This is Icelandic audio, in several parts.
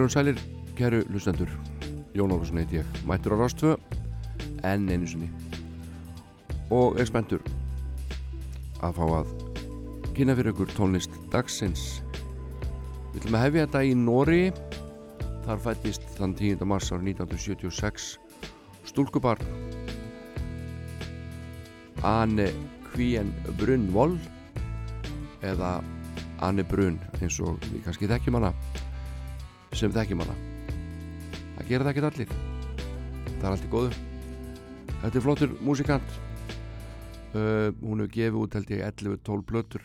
Heilun sælir, kæru lustendur Jón Ólafsson heit ég, mættur á Rástvö enn einu sinni. Og er spenntur að fá að kynna fyrir ykkur tónlist dagsins. Við ætlum að hefja þetta í Nóri þar fættist þann 10. mars árið 1976 stúlkubar Anne Kvien Brunvoll eða Anne Brun eins og við kannski þekkjum hana sem þekkjum hana. Það gera það ekki allir. Það er allt í góðu. Þetta er flottur músikant. Uh, hún hefur gefið út held ég 11-12 blötur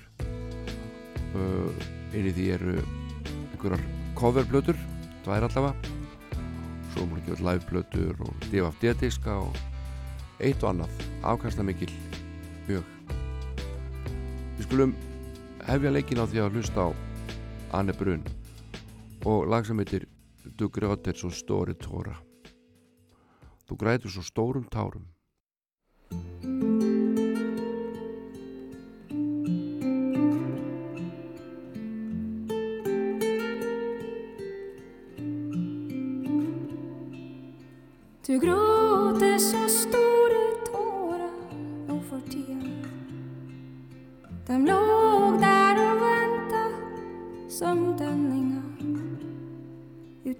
uh, inn í því eru einhverjar coverblötur það er allavega. Svo hún hefur gefið live blötur og DFD diska og eitt og annað. Afkasta mikil mjög. Við skulum hefja leikin á því að hlusta á Anne Brun og lag sem heitir Du gråter så stóri tóra Þú grætur svo stórum tárum Du gråter så store tårer nå for tida.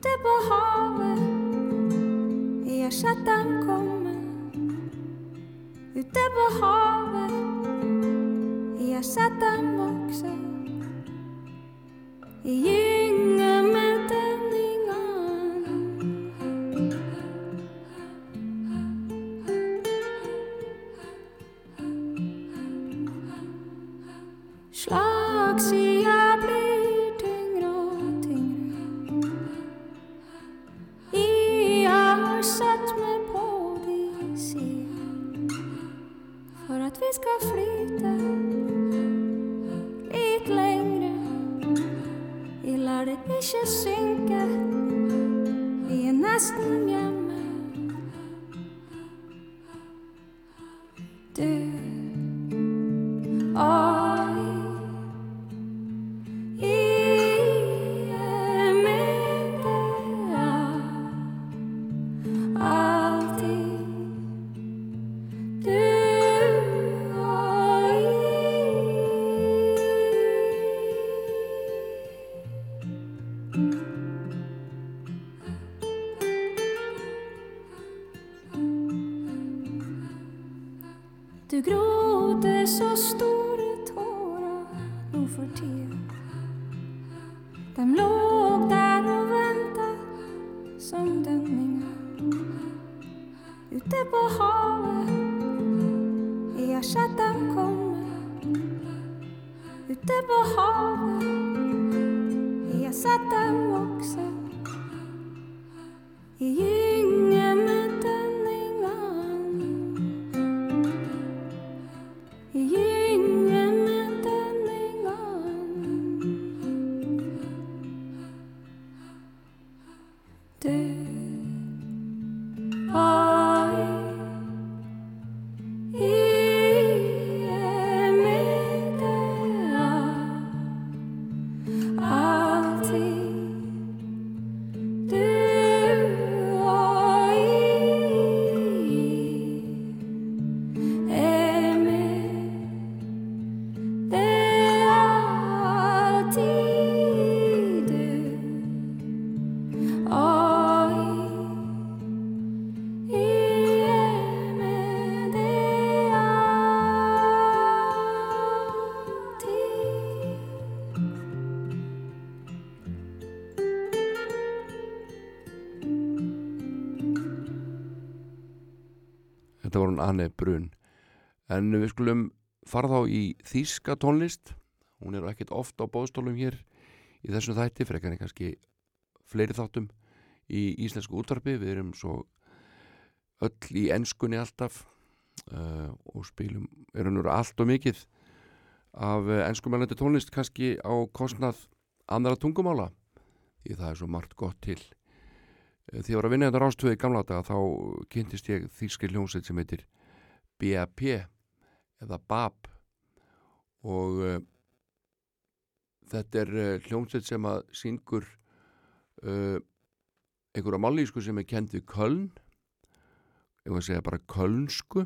ute på havet Ja, chatten kommer ute på havet Ja, chatten vokser Þetta var hún Anne Brun. En við skulum fara þá í þýska tónlist. Hún er ekkert oft á bóðstólum hér í þessum þætti frekar en kannski fleiri þáttum í íslensku útvarpi. Við erum svo öll í enskunni alltaf uh, og spilum erum nú allt og mikið af uh, enskumælandi tónlist kannski á kostnað andra tungumála því það er svo margt gott til Þegar ég var að vinna þetta rástöðu í gamla daga þá kynntist ég þýskir hljómsveit sem heitir BAP eða BAP og uh, þetta er uh, hljómsveit sem að syngur uh, einhverja málísku sem er kend við Köln. Ég var að segja bara Kölnsku.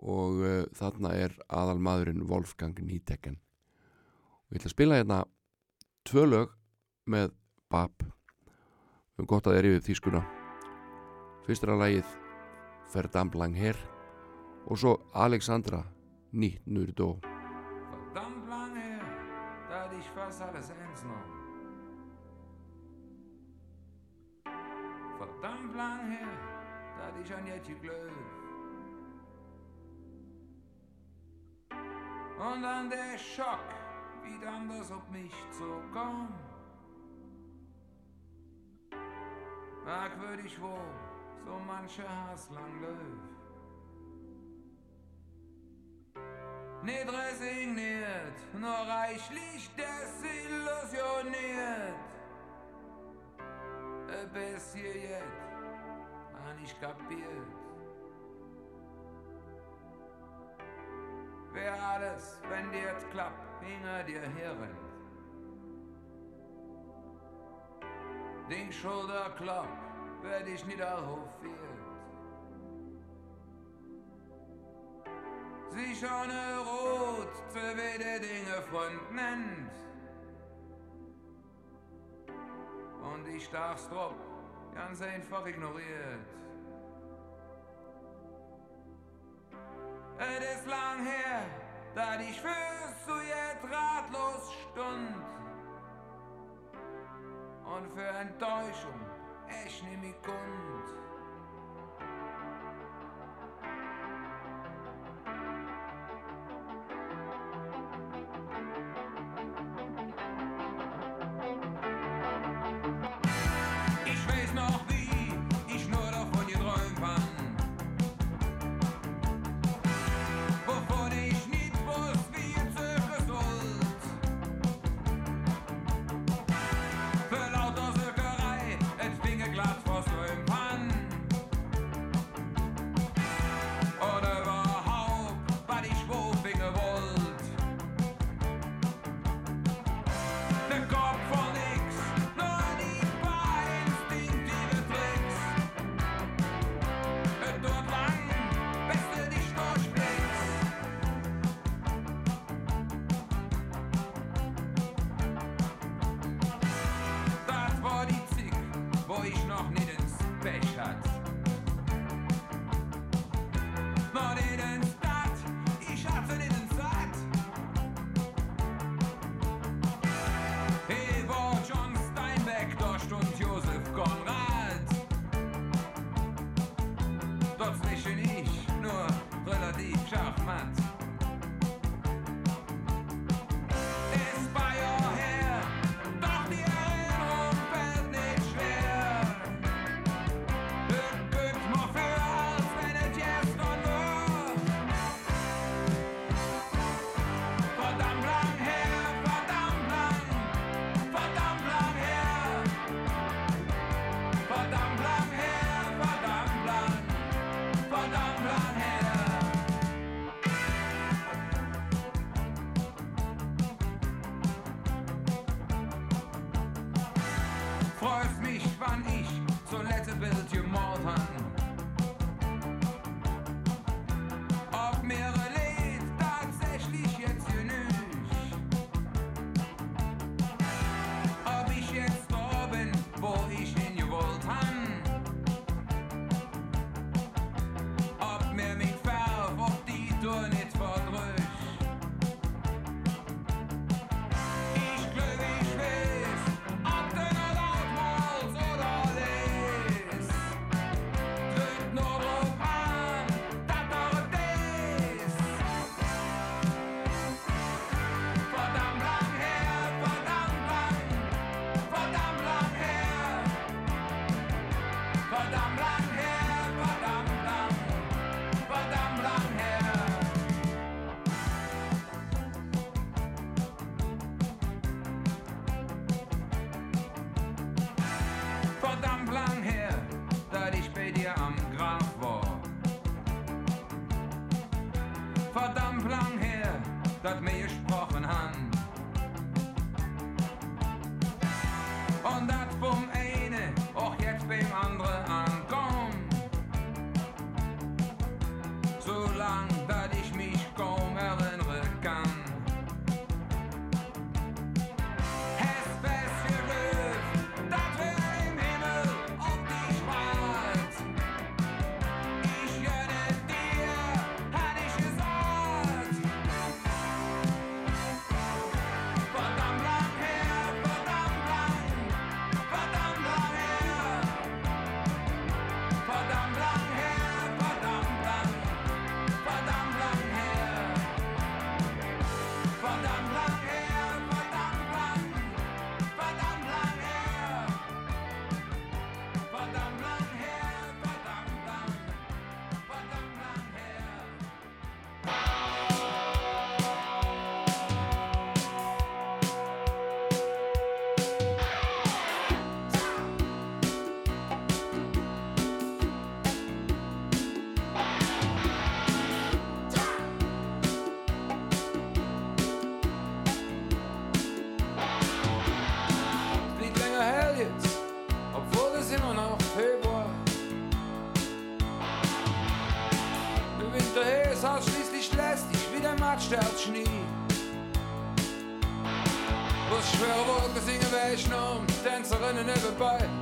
Og þarna er aðal maðurinn Wolfgang Niedecken. Og ég ætla að spila hérna tvö lög með Bab um gott að það er yfir þýskuna fyrst er að lagið Verdammt lang her og svo Alexandra Nýtt Nurdó Verdammt lang her, hatte ich fast alles eins noch. Verdammt lang her, hatte ich an Jetje Glöw. Und dann der Schock, wie dann das auf mich zukam. Merkwürdig wohl, so manche Hass lang läuft. Nicht resigniert, nur reichlich desillusioniert. Bis hier jetzt, han ich kapiert. Wer alles, wenn dir klappt, hinter dir herrennt. Den Schulterklapp, wer dich niederhofiert. sich ohne Rot zu wede Dinge Freund nennt. Und ich darf's drauf ganz einfach ignoriert. Es ist lang her, da ich fürs zu jetzt ratlos stund und für Enttäuschung ich nehme mich kund.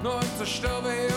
Nur zur Stube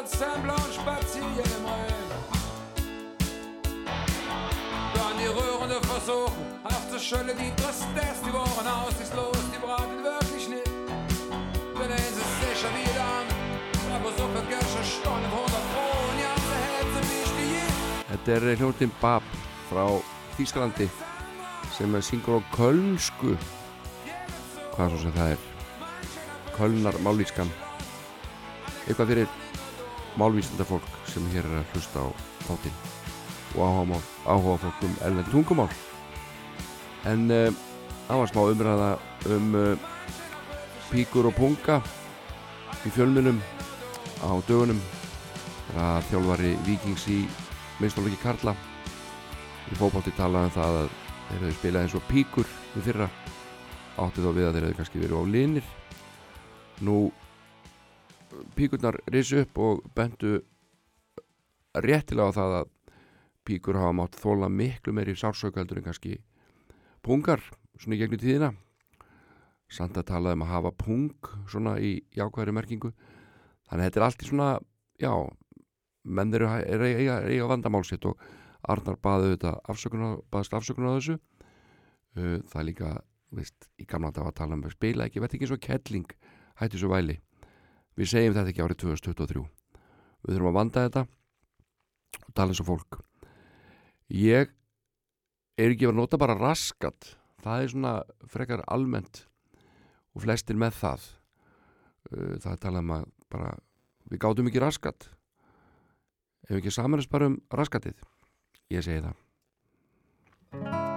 Spazieren im Rhein. Dann die rührende Versuchen, aufzuschütteln, die Tristesse, die Wochen aussichtslos, die braten wirklich nicht. Denn eins ist sicher wie dann, aber so Geld schon Stunden, 100 Kronen, ja, sie hält so wichtig je. Þetta er hljóttin Bab frá Þýskalandi sem er syngur á kölnsku hvað svo sem það er kölnar mállískan eitthvað fyrir málvísenda fólk sem hér er að hlusta á þáttinn og áhuga, fólk um ellend tungumál. En uh, það var smá umræða um uh, píkur og punga í fjölmunum á dögunum. Að þjálfari Vikings í minnstofleiki Karla. Í fókbátti talaði um það að þeir hefðu spilað eins og píkur við fyrra. Átti þá við að þeir hefðu kannski verið á linir. Nú píkurnar risu upp og bentu réttilega á það að píkur hafa mátt þóla miklu meiri sársaukaldur en kannski pungar svona í gegnum tíðina. Samt að tala um að hafa pung svona í jákvæðri merkingu. Þannig að þetta er allt í svona já, menn eru er, eiga, eiga vandamálsitt og Arnar baði þetta afsökunar, baðist afsökunar á þessu. Uh, það er líka veist, í gamla dag að tala um spila ekki, veit ekki eins og kettling hættu svo væli við segjum þetta ekki árið 2023 við þurfum að vanda þetta og tala eins og fólk. Ég er ekki að nota bara raskat það er svona frekar almennt og flestir með það. Uh, það er talað um að bara við gátum ekki raskat. Ef ekki samanast bara um raskatið. Ég segi það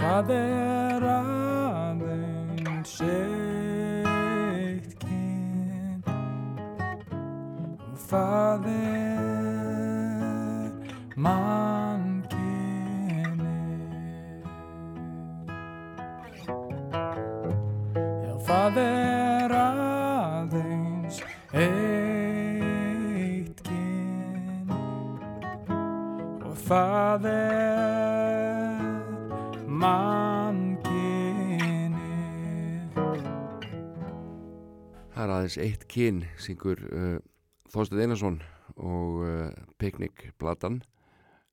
Það er aðeins eitt kyn. Það er kyn, syngur uh, Þorstein Einarsson og uh, Piknik-platan.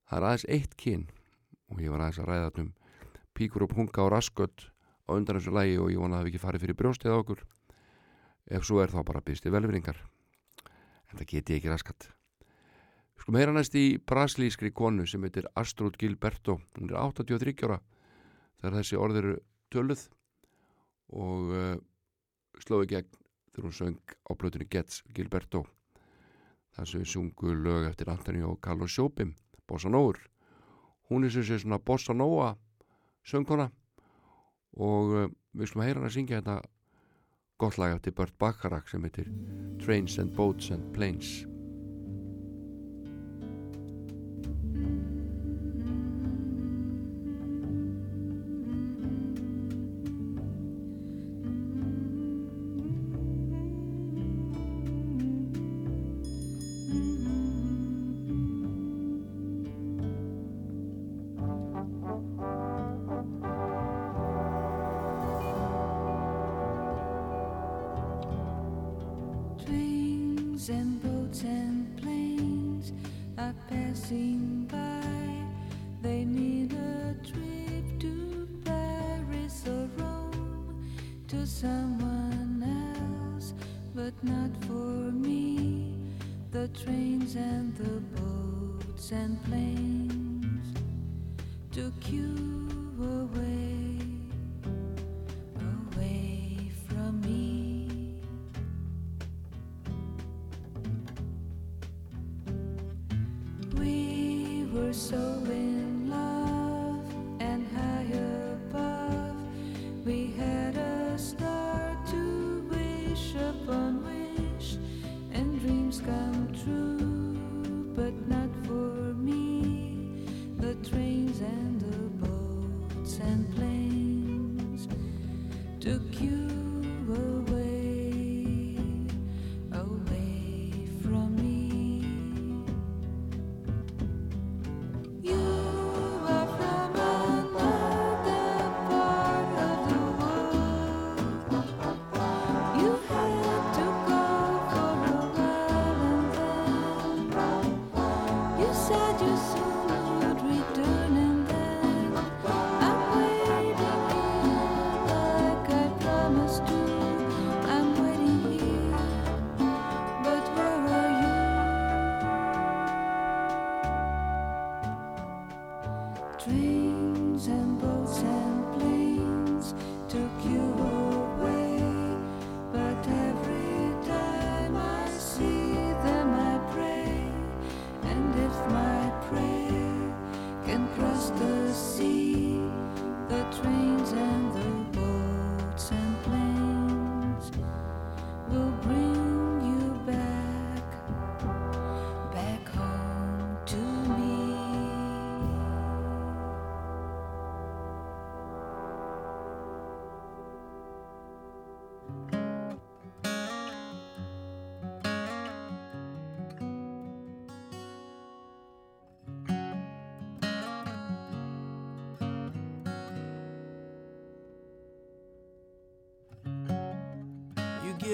Það er aðeins eitt kyn og ég var aðeins að ræða um píkur og punga og raskött á undan þessu lægi og ég vona að það ekki farið fyrir brjóstið á okkur. Ef svo er þá bara byrsti velvinningar. En það geti ekki raskat. Skulum heyra næst í braslískri konu sem heitir Astrud Gilberto. Hún er 83 ára þegar þessi orð eru töluð og uh, slói gegn þegar hún söng á blötunni Gets Gilberto. Þar sem við sungu lög eftir Antonio Carlos Jobim Bossa Nóur hún er sem sé svona Bossa Nóa söngkona. Og uh, við slum heyra hann að syngja þetta gott lag eftir Burt Bacharach sem heitir Trains and Boats and Planes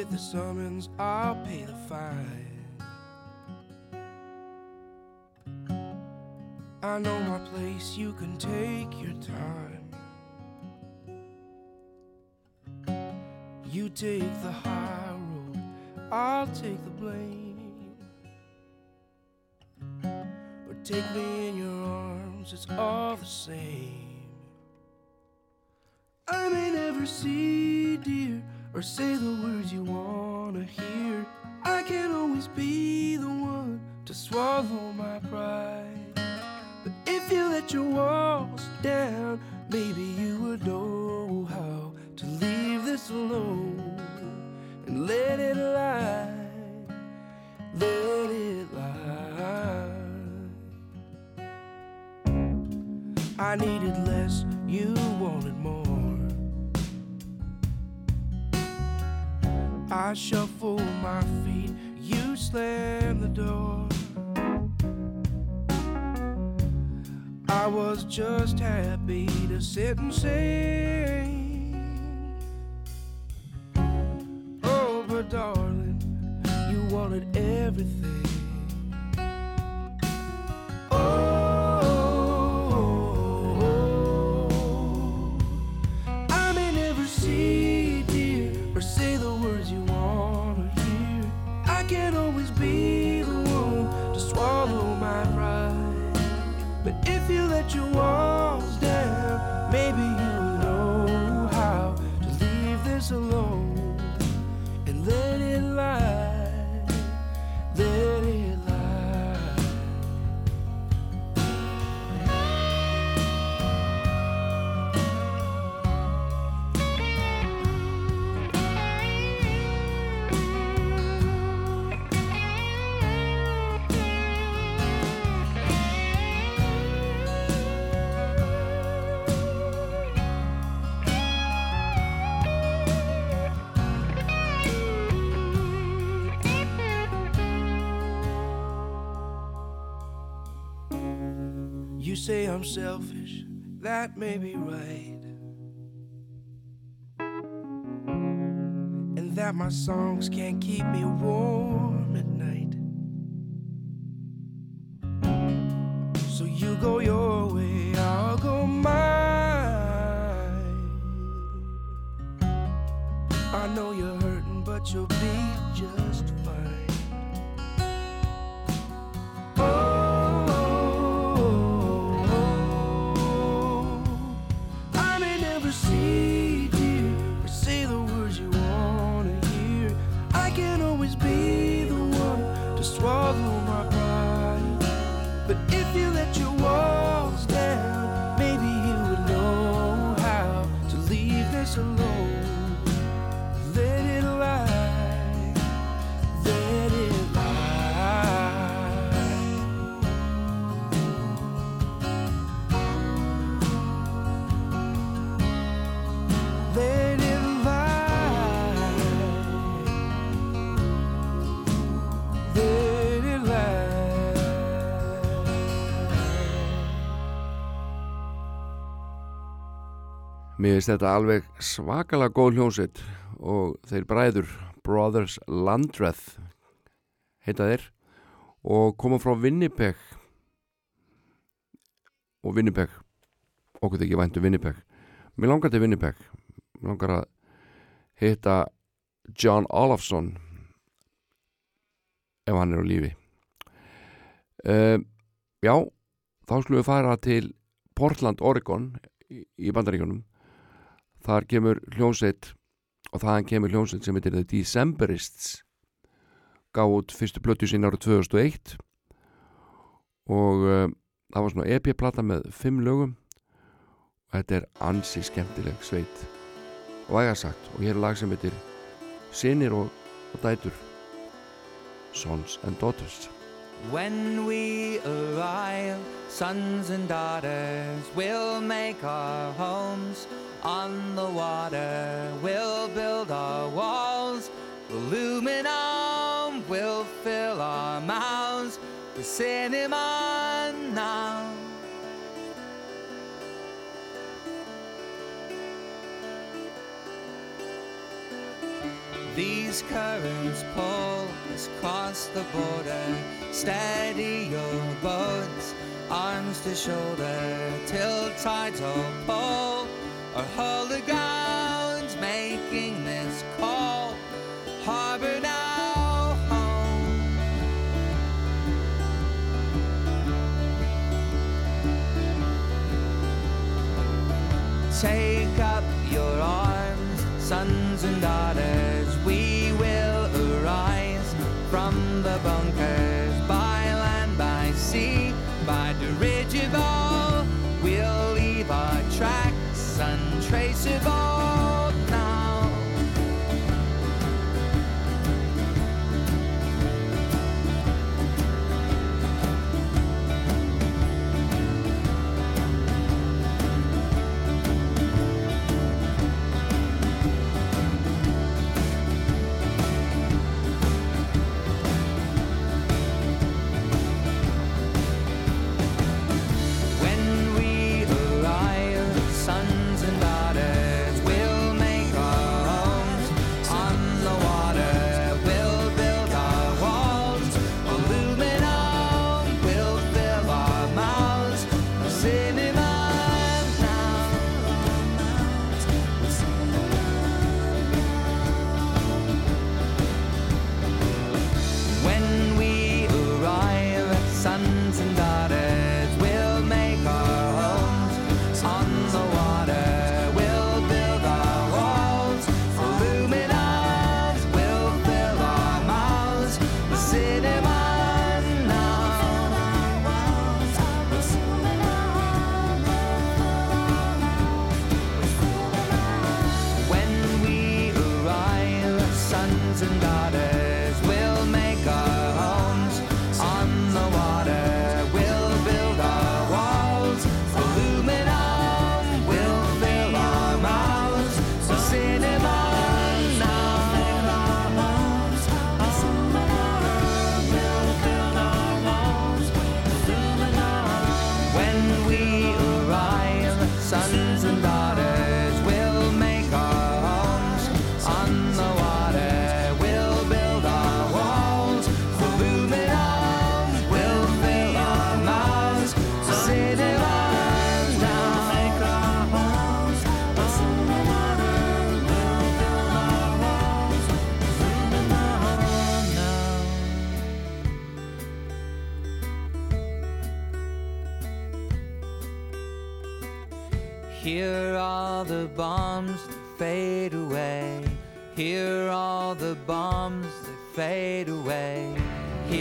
Get the summons, I'll pay the fine. I know my place, you can take your time. You take the high road, I'll take the blame. Or take me in your arms, it's all the same. Sit and sing. You say I'm selfish, that may be right. And that my songs can't keep me warm at night. So you go your way, I'll go mine. I know you're hurting, but you'll Mér finnst þetta alveg svakalega góð hljómsveit og þeir bræður Brothers Landreth heita þeir og koma frá Winnipeg. Og Winnipeg okkur þykir væntu Winnipeg. Mér langar til Winnipeg. Mér langar að hitta John Olafsson ef hann er á lífi. Uh, já þá skulum við fara til Portland, Oregon í, í bandaríkjunum þar kemur hljómsveit og þaðan kemur hljómsveit sem heitir The Decemberists. Gaf út fyrstu plötu sín árið 2001 og uh, það var svona EP-plata með fimm lögum. Og þetta er ansi skemmtileg sveit. Og ægarsagt og hér er lag sem heitir Sinir og, og dætur. Sons and Daughters When we arrive, sons and daughters, we'll make our homes on the water. We'll build our walls, aluminum. We'll fill our mouths with cinema now. These currents pull us across the border. Steady your boats, arms to shoulder, till tides all pull or hold the ground, making this call. Harbor now home. Take up your arms, sons and daughters. We will arise from sea by the ridge of.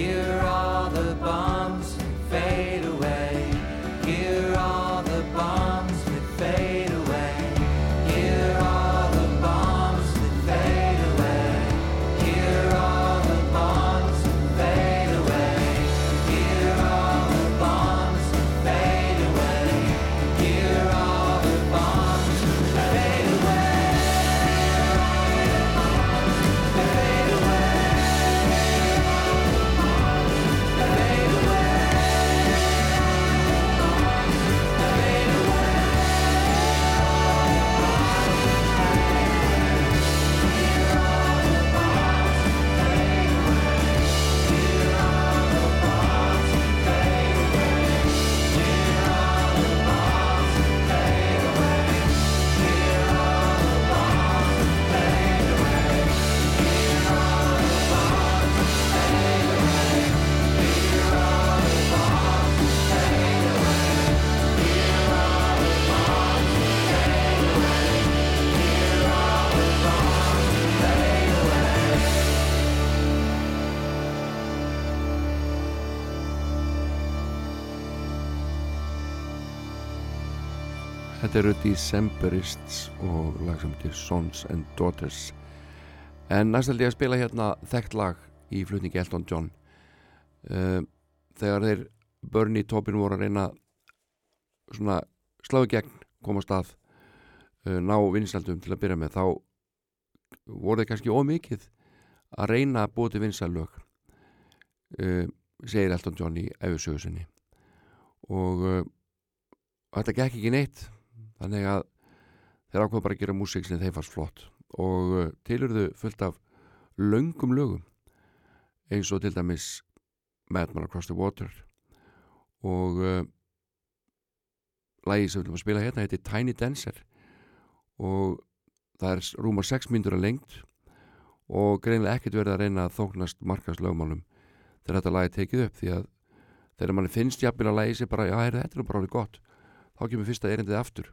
Here are the bombs fade away. Here are the bombs that fade Þetta eru Decemberists og lag sem til Sons and Daughters. En næst held ég að spila hérna þekkt lag í flutningi Elton John. Uh, þegar þeir Bernie Tobin voru að reyna svona sláðu gegn komast að uh, ná vinsaldum til að byrja með þá voru þeir kannski ómikið að reyna að búa til vinsallög uh, segir Elton John í æfisögusinni og þetta gekk ekki neitt þannig að þeir ákveða bara að gera músík sem þeim fannst flott. Og uh, tilurðu fullt af löngum lögum eins og til dæmis Madman Across the Water. Og uh, lagi sem við viljum að spila hérna heitir Tiny Dancer. Og það er rúma 6 mínútur að lengt og greinlega ekkert verið að reyna að þóknast markast lögmálum þegar þetta lagi er tekið upp því að þegar manni finnst jafnvel að lagi sér bara já, heyrðu, þetta er bara alveg gott. Þá kemur fyrsta erindið aftur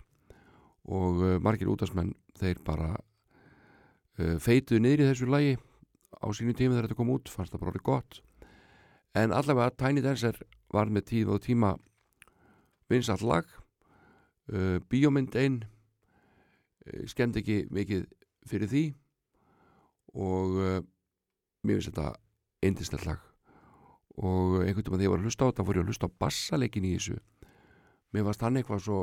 og uh, margir útastmenn þeir bara uh, feituðu niður í þessu lagi á sínu tíma þegar þetta kom út fannst það bara alveg gott. En allavega Tiny Dancer var með tíð og tíma vinsall lag uh, bíómynd einn uh, skemmt ekki mikið fyrir því og mér finnst þetta eindisnett lag. Og einhvern veginn þegar ég var að hlusta á þetta fór ég að hlusta á bassaleikin í þessu. Mér fannst hann eitthvað svo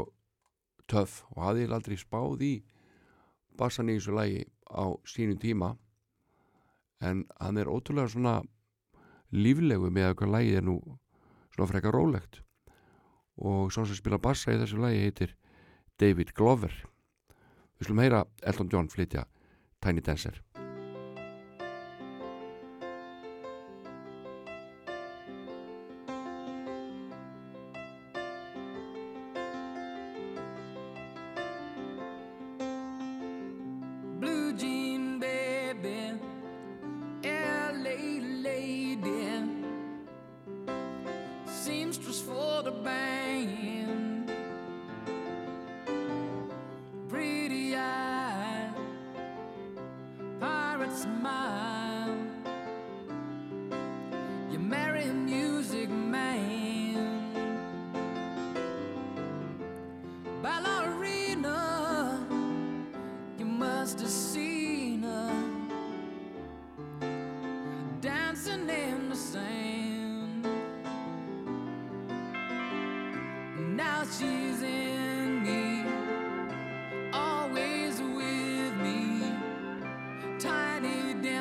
töff og hafði aldrei spáð í bassan í þessu lagi á sínum tíma. En hann er ótrúlega svona líflegu með að hvað lagið er nú svona frekar rólegt. Og svo sem spila bassa í þessu lagi heitir David Glover. Við slum heyra Elton John flytja Tiny Dancer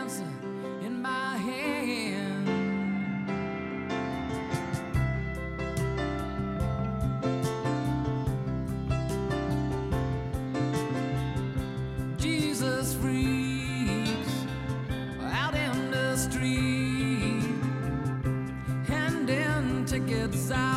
answer in my hand. Jesus freaks out in the street, handing tickets out.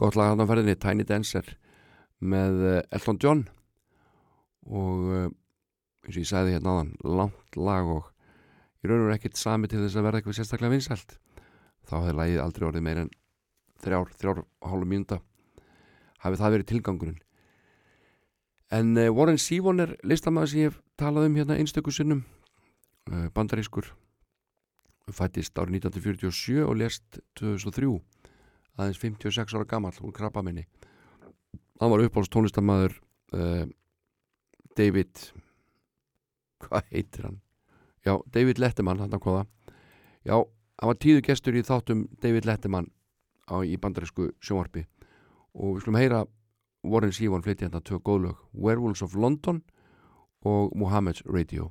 Gott lag hann á ferðinni Tiny Dancer með eh, Elton John. Og eh, eins og ég sagði hérna áðan langt lag og í raun og veru ekkert sami til þess að verða eitthvað sérstaklega vinsælt. Þá hefði lagið aldrei orðið meir en þrjár, þrjár og hálfu mínúta hafi það verið tilgangurinn. En uh, Warren Sívon er listamæður sem ég hef talað um hérna einstöku sinnum uh, bandarískur. Fættist árið 1947 og lest 2003 aðeins 56 ára gammal úr krabbaminni hann var uppáhalds tónlistamæður uh, David hvað heitir hann? Já, David Letterman hann koða já, hann var tíðu gestur í þáttum David Letterman á, í bandarísku sjónvarpi. Og við skulum heyra Warren Sívon flytti hérna tvö góðlög Werewolves of London og Muhammad's Radio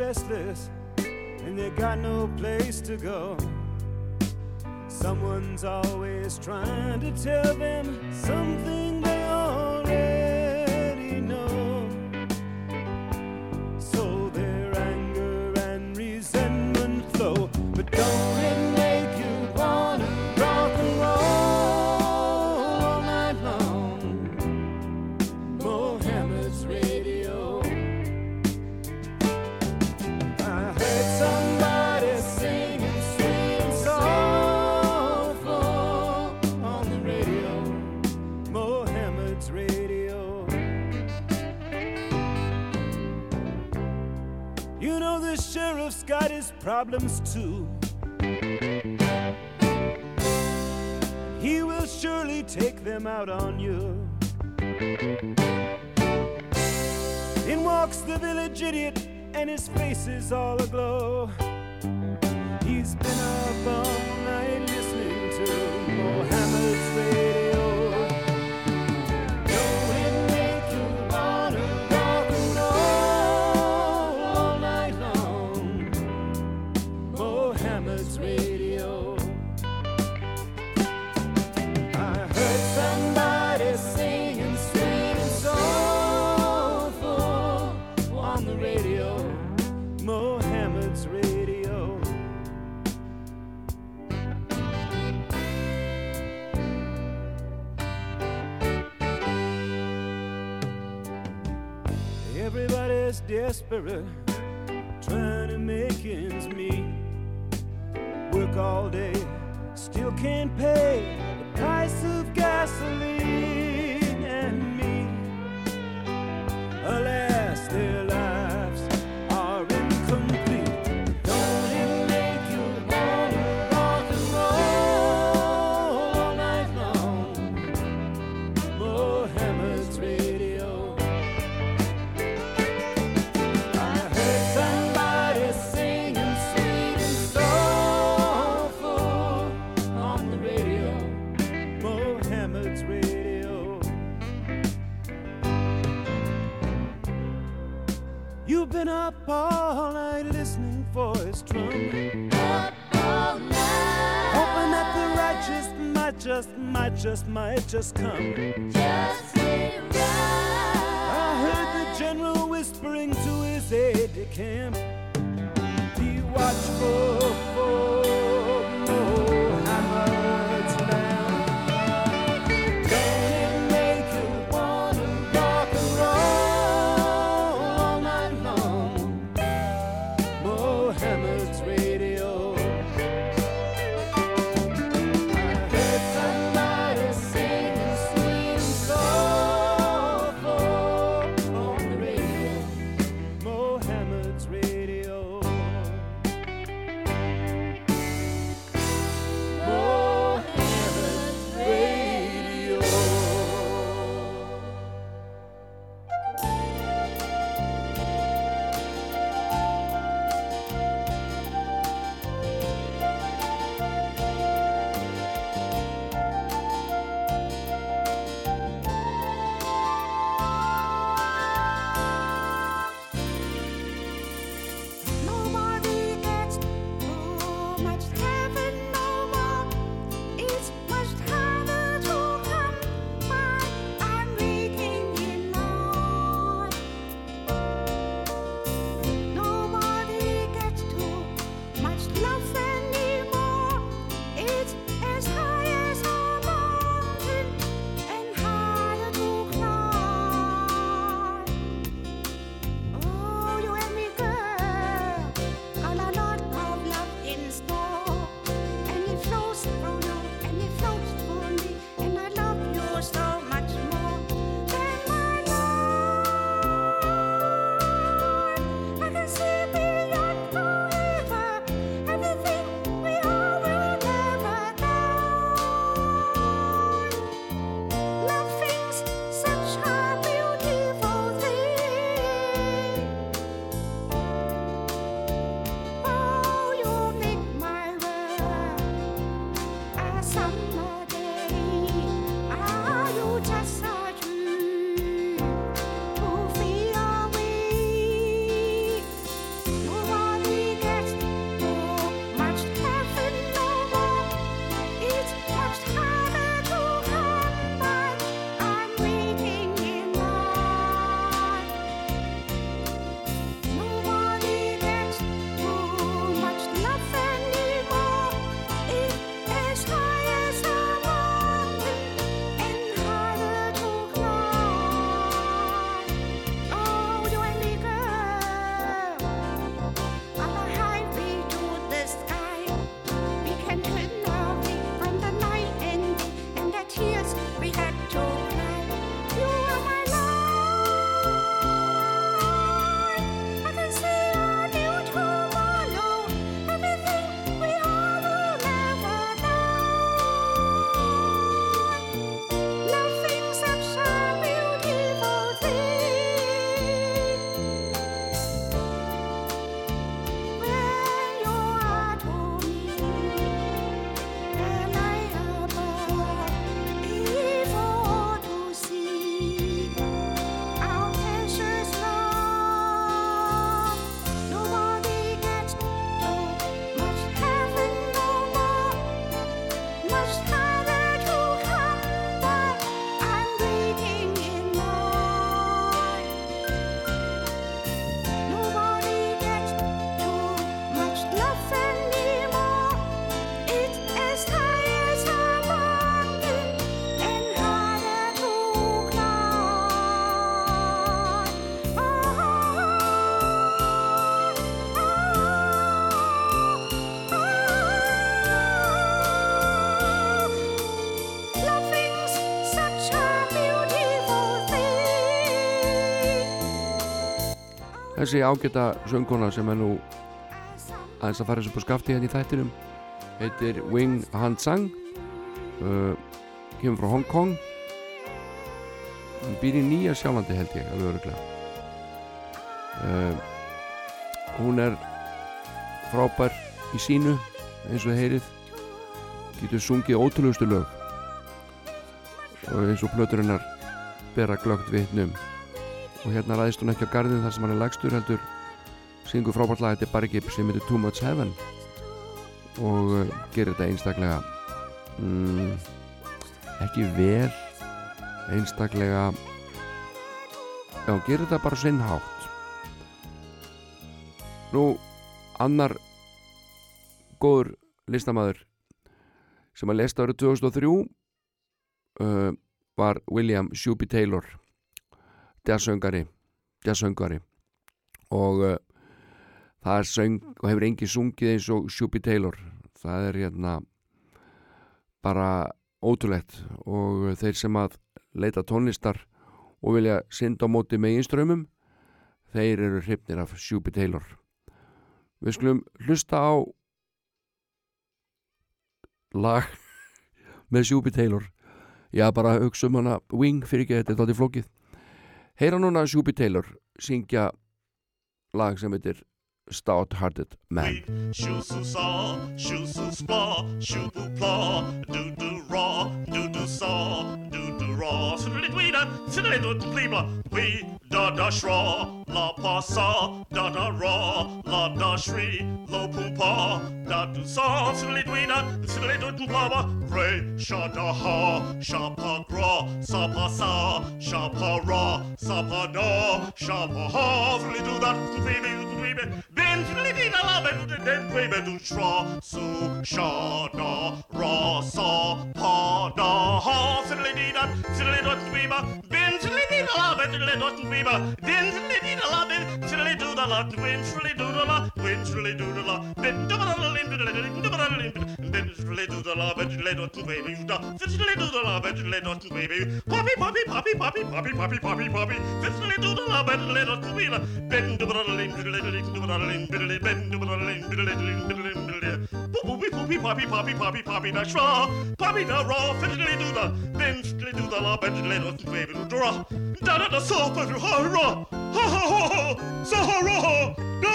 restless and they got no place to go. Someone's always trying to tell them something problems too. He will surely take them out on you. In walks the village idiot, and his face is all aglow. He's been a bum. Spirit. Þessi ágæta söngkona sem er nú aðeins að fara þessu på skafti hérna í þættinum heitir Wing Han Sang uh, kemur frá Hong Kong. Hún býr í Nýja Sjálandi held ég alveg öruglega uh, hún er frábær í sínu eins og heyrið. Getur sungið ótrúlustu lög og eins og plöturinnar bera glögt vitnum og hérna ræðist hún ekki á garðin þar sem hann er lagstur heldur. Syngur frábært lag þetta er ekki sem heitir Too Much Heaven. Og uh, gerir þetta einstaklega mm, ekki vel einstaklega já, gerir þetta bara sinn hátt. Nú annar góður listamæður sem að lesta árið 2003 uh, var William Shuby Taylor jazzsöngari jazzsöngari og uh, það er söng og hefur engi sungið eins og Shuby Taylor. Það er hérna bara ótrúlegt. Og þeir sem að leita tónlistar og vilja synda á móti meginströmmum þeir eru hrifnir af Shuby Taylor. Við skulum hlusta á lag með Shuby Taylor. Já bara hugsa um hana Wing fyrir ekki þetta er þátti flókið heyra núna Shuby Taylor syngja lag sem heitir Stout Hearted Man. Shoo su saw, shoo su splaw, shoo Cela est notre prime. we da da shra, la pa sa da da ra, la da shri lo poo pa, da du sa, cela est duina, cela est notre plava. Pre, sha da ha, sha pa gra, sa pa sa, sha pa ra, sa pa da, sha pa ha, cela est du dat, baby, baby, ben, cela est dina la, ben, den, baby, du shra, su, sha da, ra, sa, pa da, ha, cela est dina, cela est notre prima, ben, then silly did a love it, let us be ba. Then silly did a love it, silly do the lot, when silly do the lot, when silly do the lot. Then do the little into the little, do the little into. Then silly do the love it, let us be ba. Then silly do the love it, let us be ba. Poppy, poppy, poppy, poppy, poppy, poppy, poppy, poppy. Then silly do the love it, let us be ba. Then do the little into the little, do the little into the little, bend do the little into the little, do the little into the little poopy, poopy, poppy, poppy, poppy, poppy, da shra, poppy da raw, fiddly do da, ben fiddly do da la, ben siddly do baby, do da, da da da, so, but ha ra, ha ha ha ha, so ha ra, da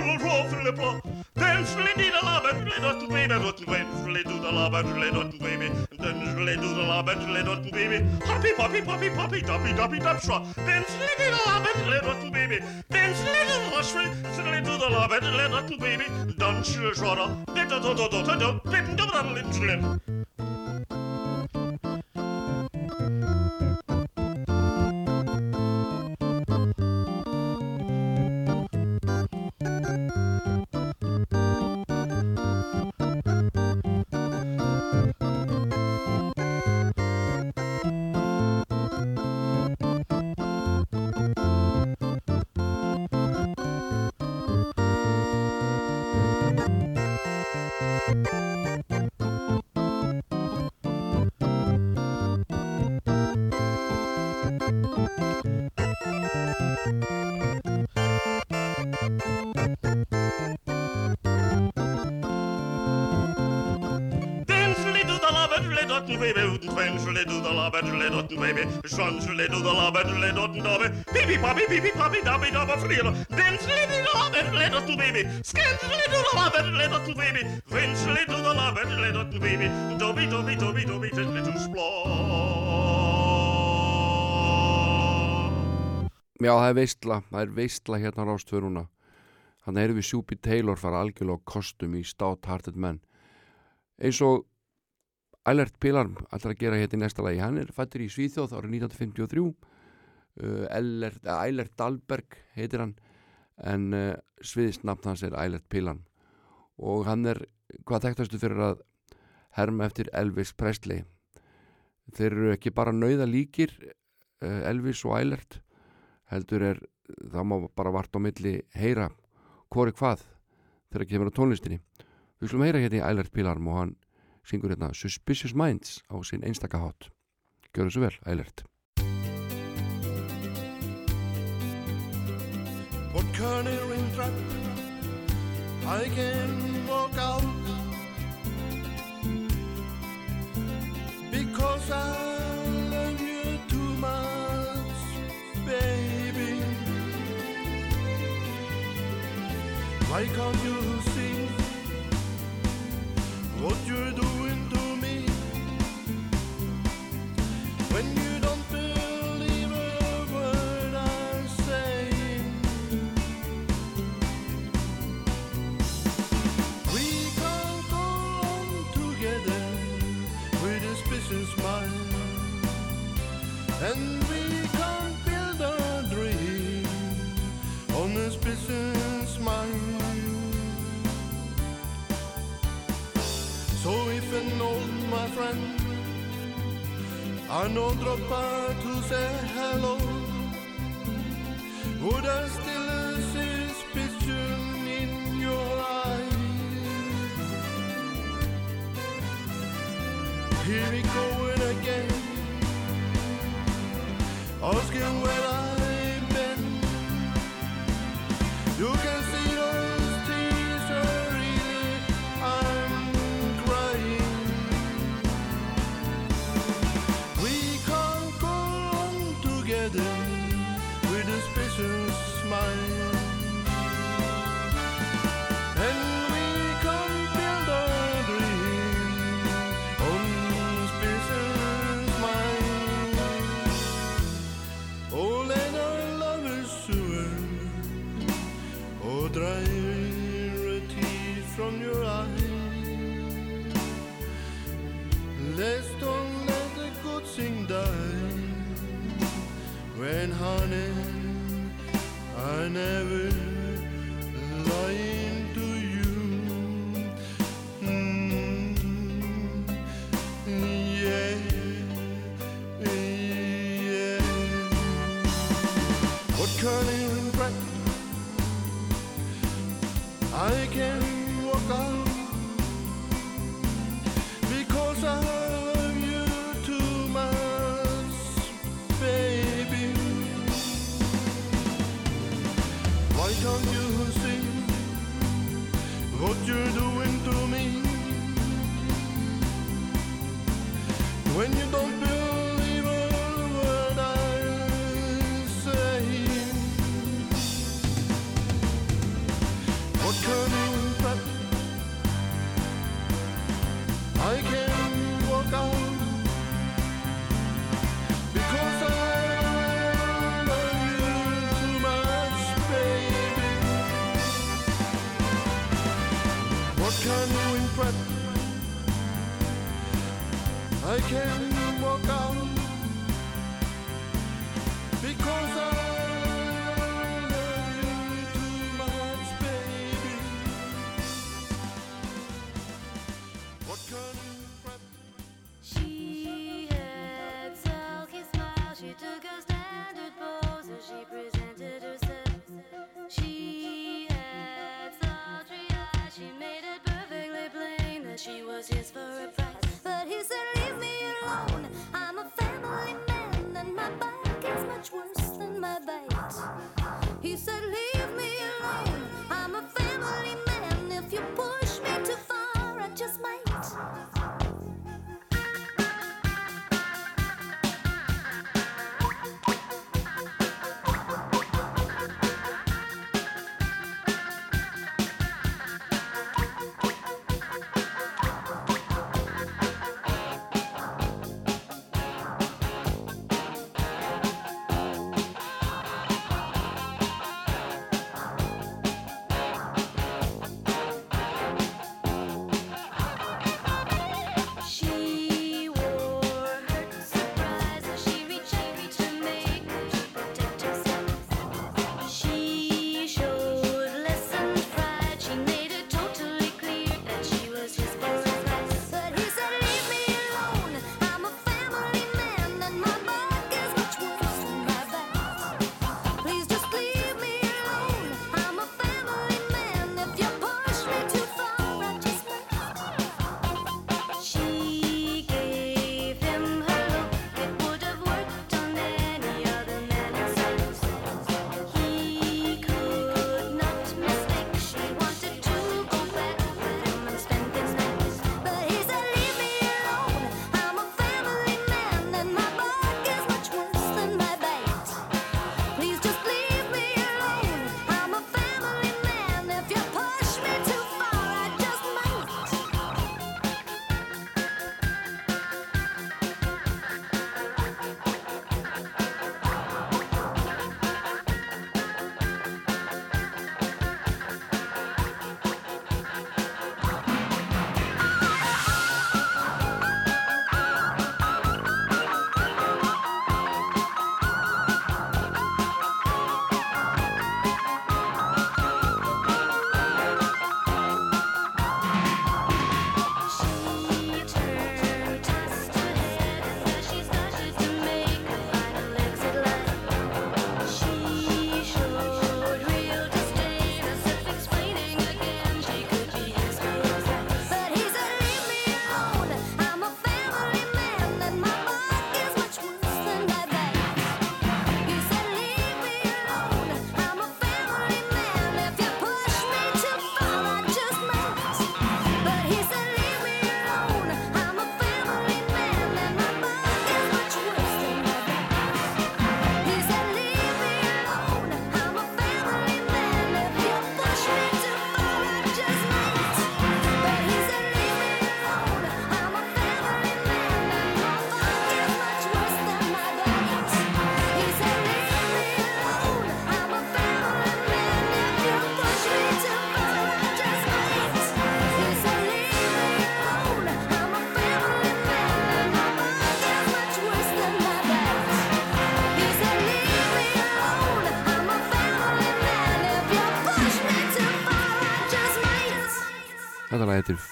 ra ra, fiddly blah. Den skulle di da labber, le dotten baby, rotten baby, le do da labber, le dotten baby, den le do da labber, le dotten baby, hoppy poppy poppy poppy, doppy doppy dop shwa, den skulle di da labber, le dotten baby, den skulle di da shwe, le do da labber, le dotten baby, dan shwe shwa da, da da da da da da, bitten da da da da da bedle dotten baby uten twenschle du da la bedle dotten baby. Schwanschle du da la bedle dotten dabe bibi papi bibi papi dabe dabe friere denschle du da la bedle dotten baby. Skenschle du da la bedle dotten baby. Wenschle du da la bedle dotten baby. Dobi dobi dobi dobi tenschle du splá Já, það er veistla, það er veistla hérna rástfjöruna. Þannig erum við Sjúpi Taylor fara algjörlega kostum í státt hartet menn eins og Eilert Pilarm ætlar að gera hérna í næsta lagi. Hann er fættur í Svíþjóð árið 1953 uh, Eilert, Eilert Dahlberg heitir hann en uh, sviðisnafn hans er Eilert Pilarm. Og hann er hvað þekktastu fyrir að herma eftir Elvis Presley. Þeir eru ekki bara nauða líkir uh, Elvis og Eilert heldur er það má bara vart á milli heyra hvori hvað þegar kemur á tónlistinni. Við slum heyra hérna í Eilert Pilarm og hann syngur hérna Suspicious Minds á sinn einstakahátt. Gjör þessu vel, ælert. Put Colonel in track I can walk out Because I love you too much Baby Why can't you see What you're doing and we can build a dream on this business mind. So if an old my friend, I know drop by to say hello, would I still see suspicion in your eyes? Here we go. asking where whether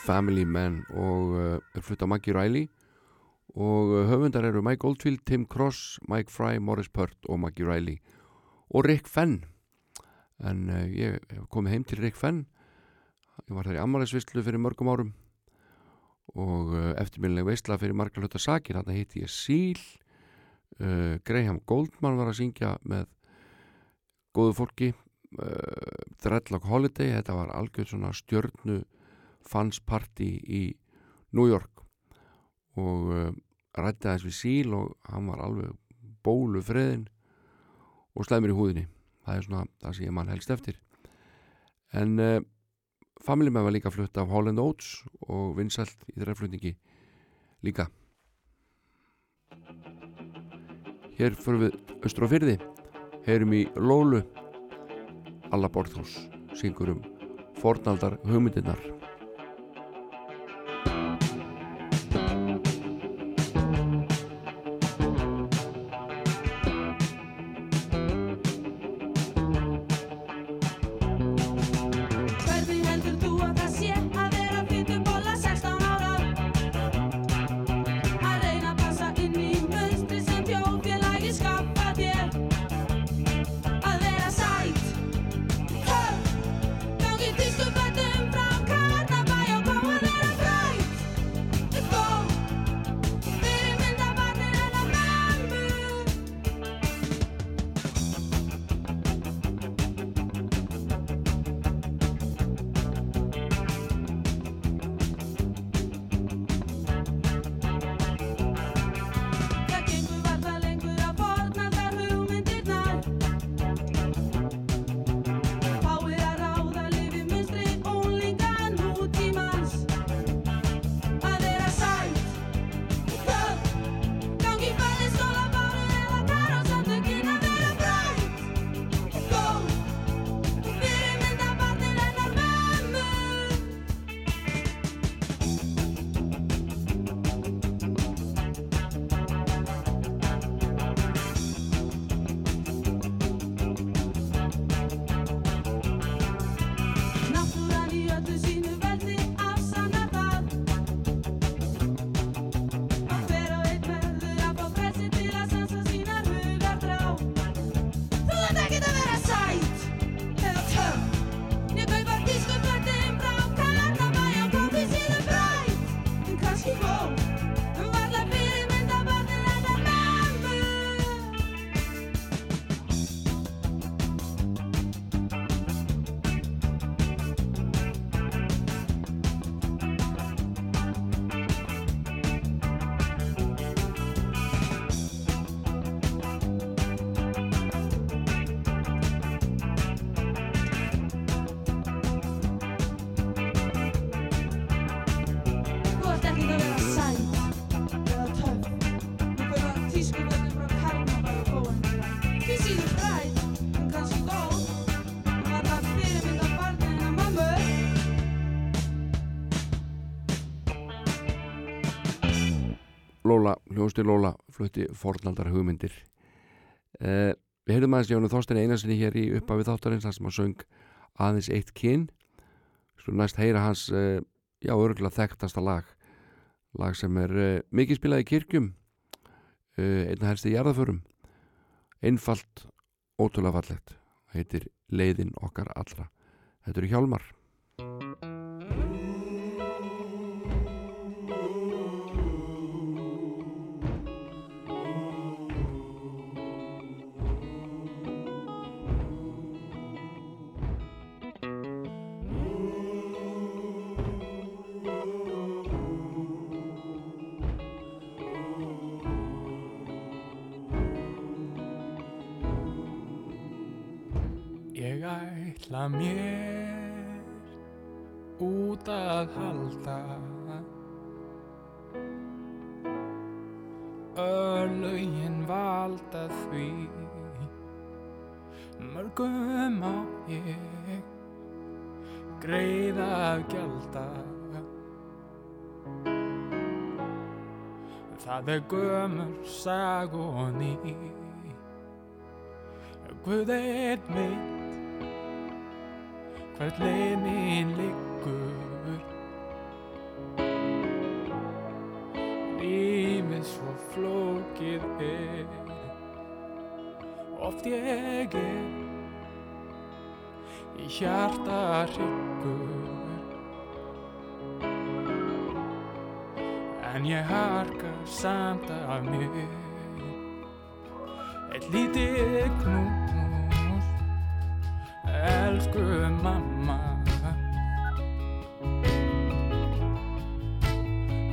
Family Man og uh, er flutt af Maggie Riley. Og uh, höfundar eru Mike Oldfield, Tim Cross, Mike Fry, Morris Pert og Maggie Riley. Og Rick Fenn. En uh, ég komið heim til Rick Fenn. Ég var þar í ammælisvislu fyrir mörgum árum. Og uh, eftirminnileg veistla fyrir margar hluta sakir. Þarna hitti ég Seal. Uh, Graham Goldman var að syngja með góðu fólki. Dreadlock Holiday. Þetta var algjörð svona stjörnu fansparti í New York. Og uh, rætti aðeins við síl og hann var alveg bólu friðin og slæmur í húðinni. Það er svona það sem ég mann helst eftir. En uh, Family Man var líka flutt af Holland Oates og vinsælt í þeirra flutningi líka. Hér förum við austur á fyrði heyrum í Lólu. Alla Borðhús syngur um fornaldar hugmyndirnar Lóla, hljóðstil Lóla flutti fornaldar hugmyndir. Eh, Við heyrðum aðeins Jónu Þorstein Einarsinni hér í uppafið þáttarins þar sem hann söng aðeins eitt kyn. Svo næst heyra hans eh, já, örgulega þekktasta lag. Lag sem er eh, mikið spilað í kirkjum eh, einna helst í jarðaförum einfalt, ótrúlega fallegt. Heitir Leiðin okkar allra. Þetta eru hjálmar Ég ætla mér út að halda Örlögin valda því. Mörgum á ég greiða gjalda. Það er gömur sag og ný. Guð einn veit hvert leið mín liggur. Límið svo flókið er Oft ég er í hjarta hryggur. En ég harka samt af mér. Eitt lítið knúpn Elsku mamma.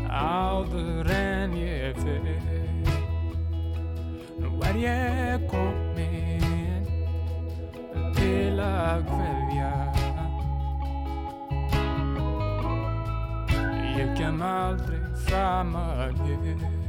Áður en ég fer Nú er ég komin Til að kveðja. Ég kem aldrei fram að ég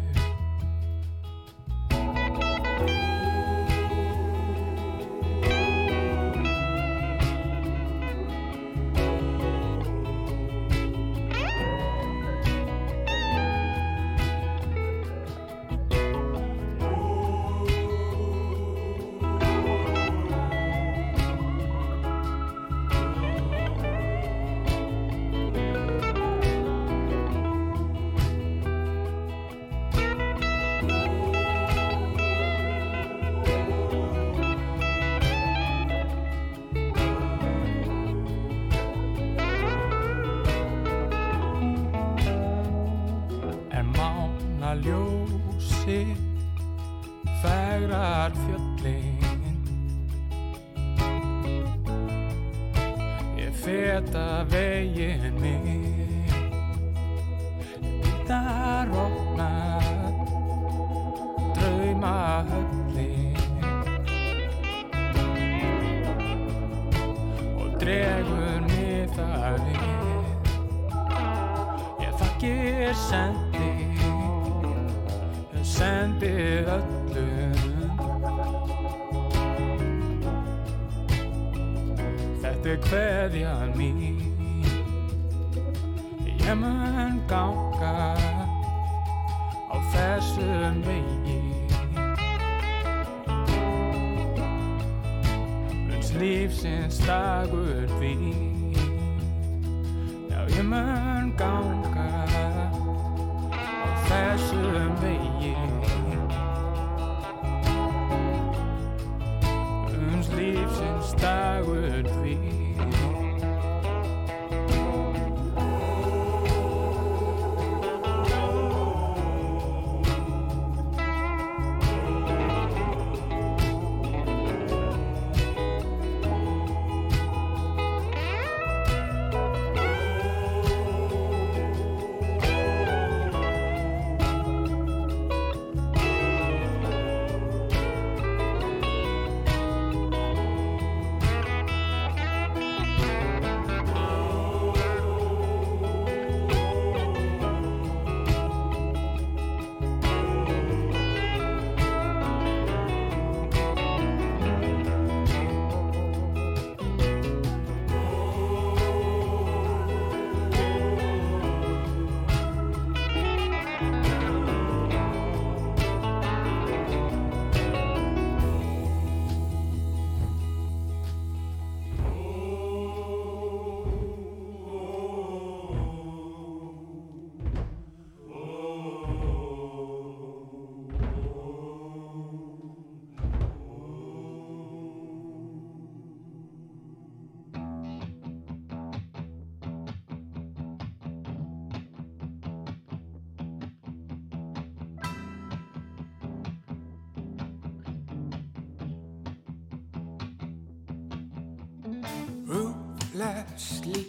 Ruthlessly,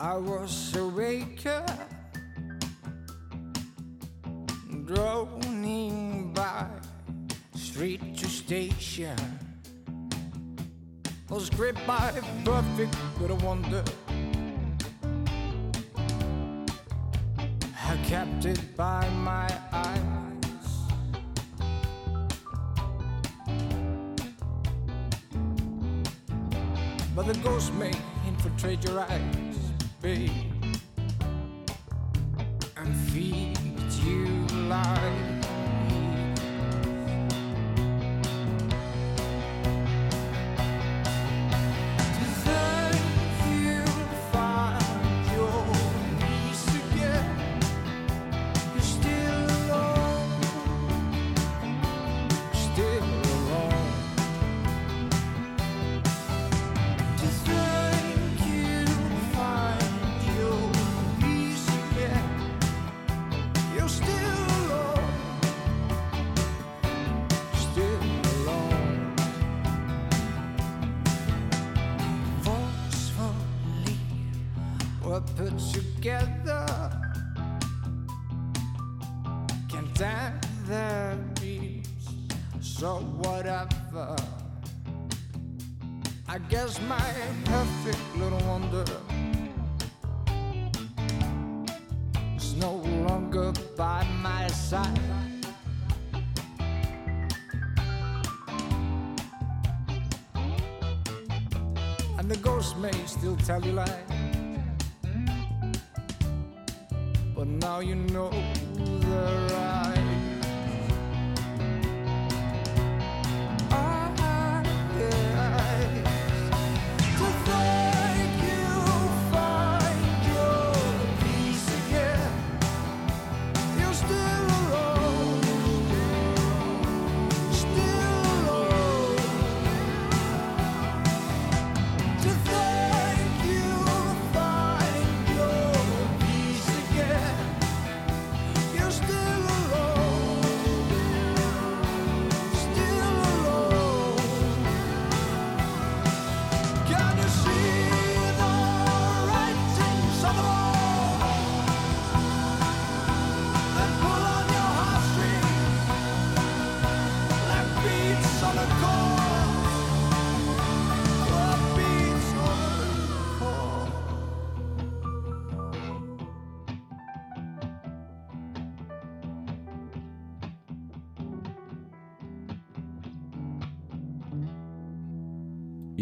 I was a waker, uh, droning by street to station. I Was gripped by perfect a wonder. I kept it by my trade your right. Still tell you lies.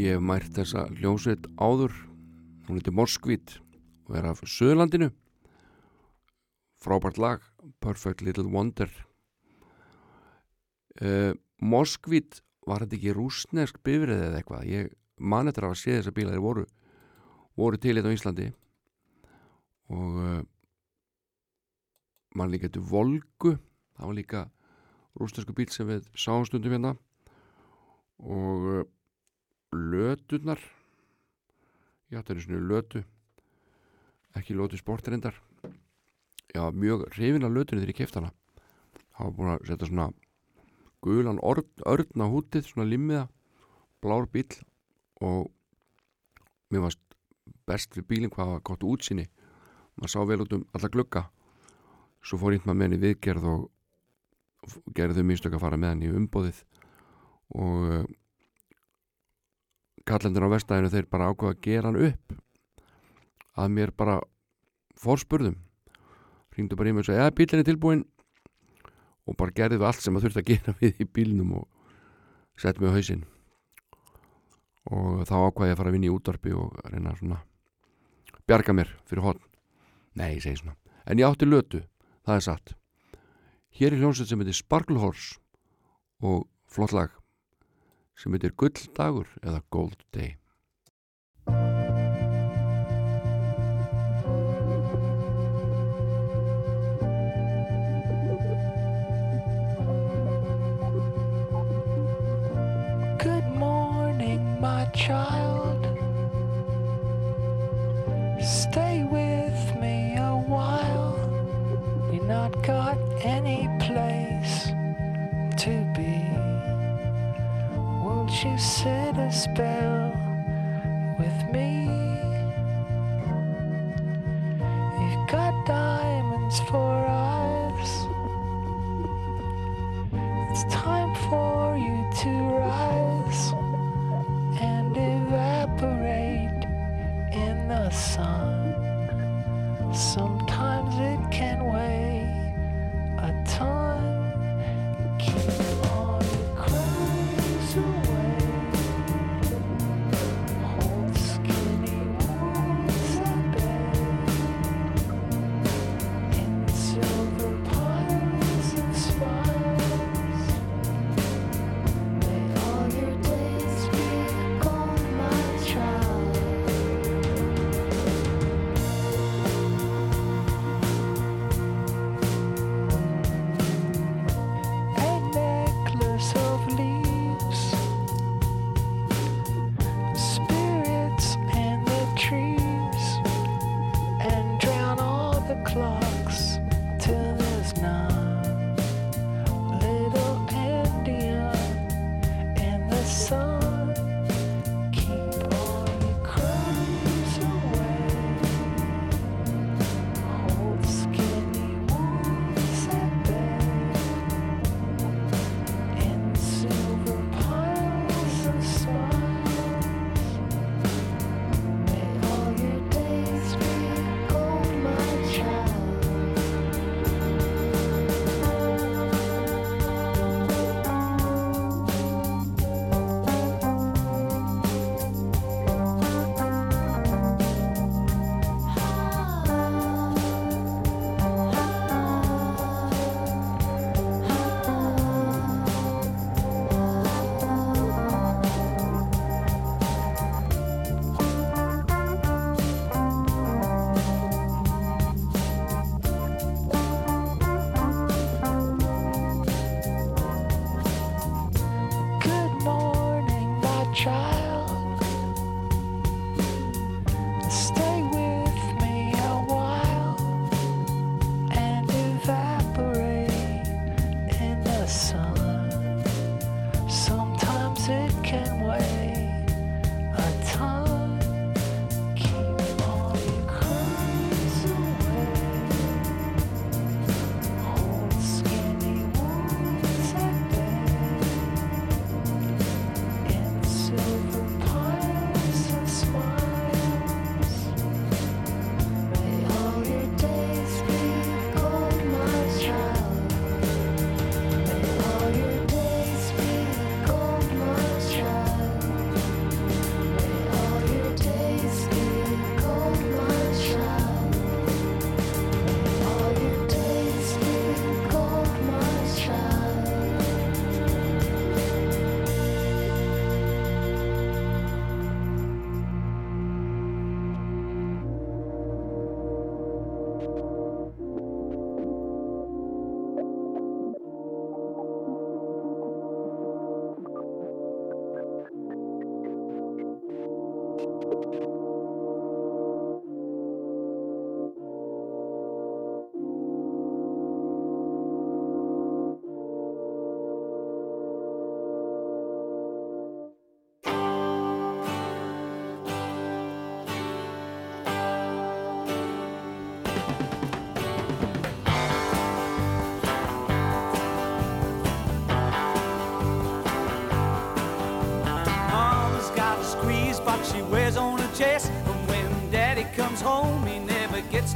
Ég hef mært þessa hljómsveit áður. Hún heitir Moskvít og er af Söðurlandinu frábært lag Perfect Little Wonder. Uh, Moskvít var þetta ekki rúsnesk bifrið eða eitthvað? Ég man eftir að hafa séð þessa bíla þeir voru voru til þetta á Íslandi. Og uh, mann líka til Volgu. Það var líka rúsnesku bíl sem við sáum stundum hérna. Og löturnar. Ég átti einu sinni lötu. Ekki lötu sportrindar já, mjög hrifin af lötunni þegar ég kefti hana. Það var búin að setja svona gulan örn á hútið svona limmiða, blár bíl og mér varst best við bílinn hvað var gott útsinni maður sá vel út um alla glugga. Svo fór ég maður með henni viðgerð og gerði þau mistök að fara með henni í umbóðið og kallendur á vestæðinu þeir bara ákvaða að gera hann upp að mér bara fórspurðum hringdu bara í mig og sagði, ja, bílinn er tilbúin og bara gerði við allt sem að þurfti að gera við í bílnum og sett mig á hausinn. Og þá ákvaði ég að fara að vinna í útvarpi og reyna svona bjarga mér fyrir hotn nei, ég segi svona, en ég átti lötu það er satt. Hér er hljónsett sem heitir Sparkle Horse og flott lag sem heitir Gulldagur eða Gold Day Good morning, my child. Stay with me a while. You're not got any you sit a spell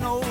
snow.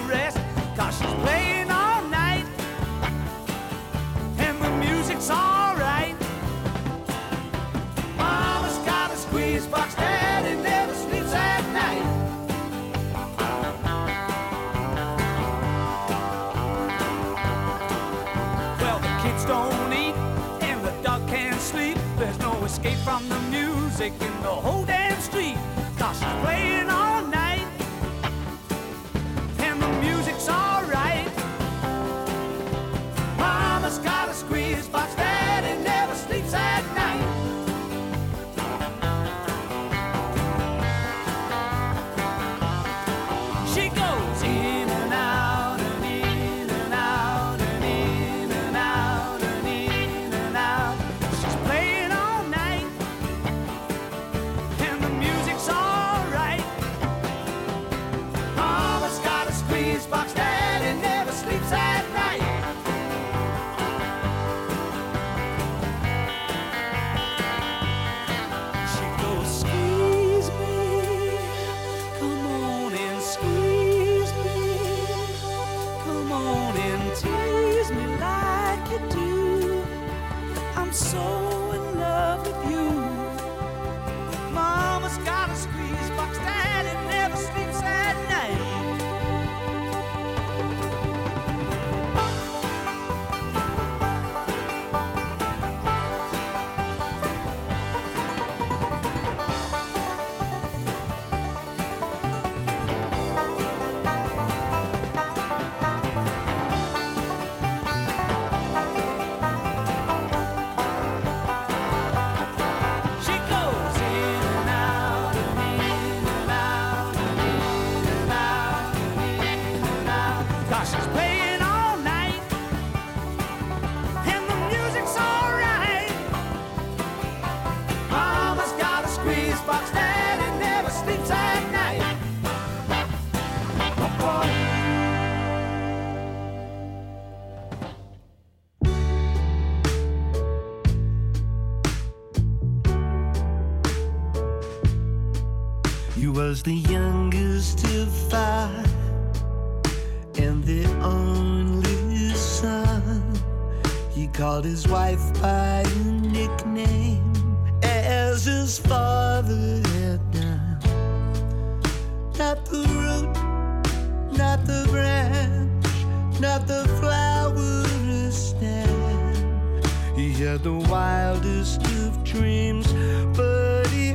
was the youngest of five and the only son. He called his wife by a nickname as his father had done. Not the root, not the branch, not the flower to stand. He had the wildest of dreams, but he.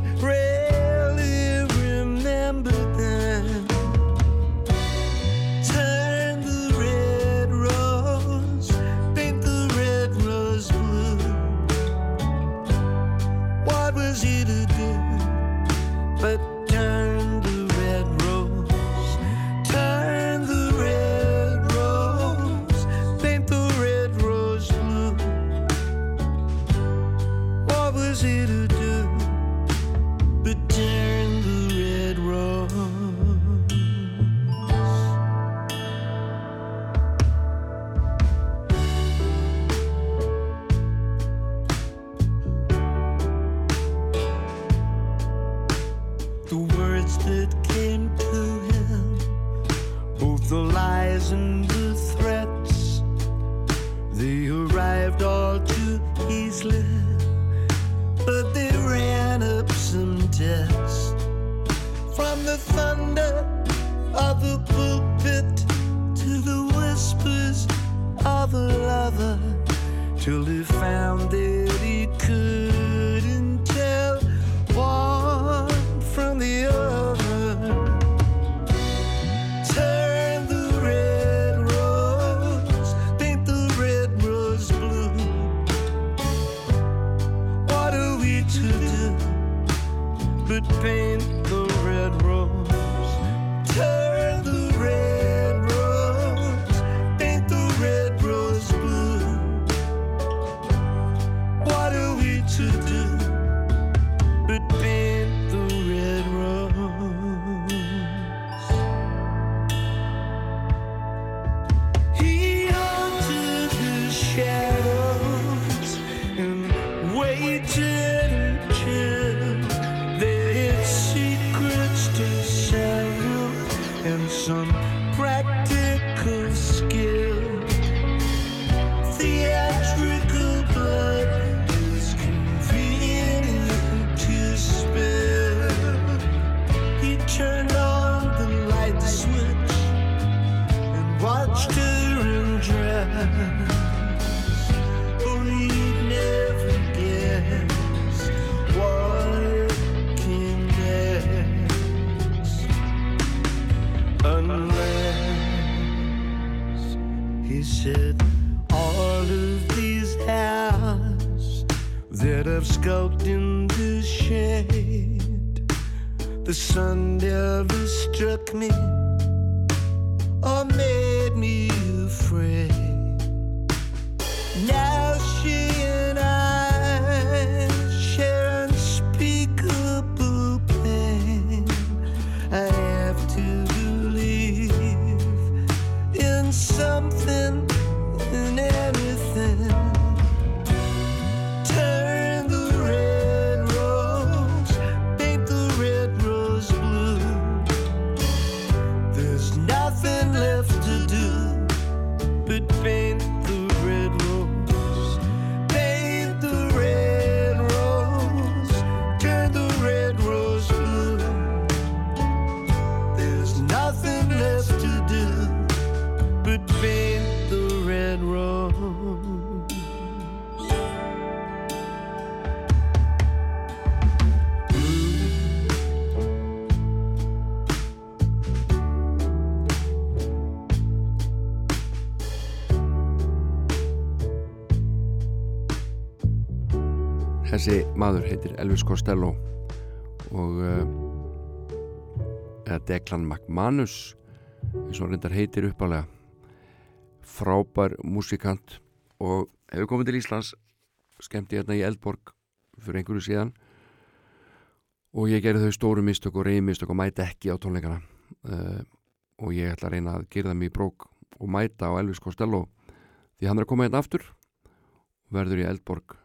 Þessi maður heitir Elvis Costello og uh, eða Declan McManus eins og reyndar heitir uppalega. Frábær músikant og hefur komið til Íslands skemmti hérna í Eldborg fyrir einhverju síðan. Og ég gerði þau stóru mistök og reyði mistök og mæti ekki á tónleikana. Uh, og ég ætla að reyna að gera mig í brók og mæta á Elvis Costello. Því hann er að koma hérna aftur verður í Eldborg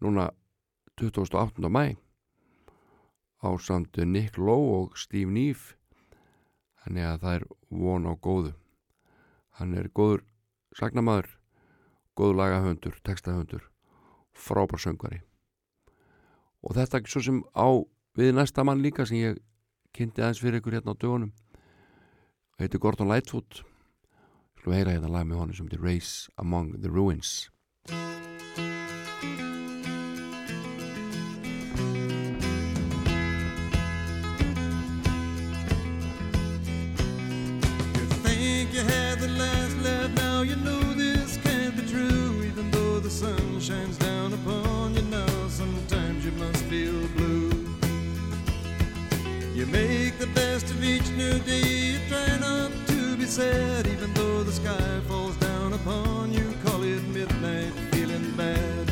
núna 28. mæ á samt Nick Lowe og Steve Neve þannig að það er von á góðu. Hann er góður sagnamaður góður lagahöndur, textahöndur frábær söngvari. Og þetta er svo sem á við næsta mann líka sem ég kynnti aðeins fyrir ykkur hérna á dögunum. Heitir Gordon Lightfoot. Skulum heyra hérna lag með honum sem heitir Race Among the Ruins sun shines down upon you now, sometimes you must feel blue. You make the best of each new day. You try not to be sad, even though the sky falls down upon you. Call it midnight, feeling bad.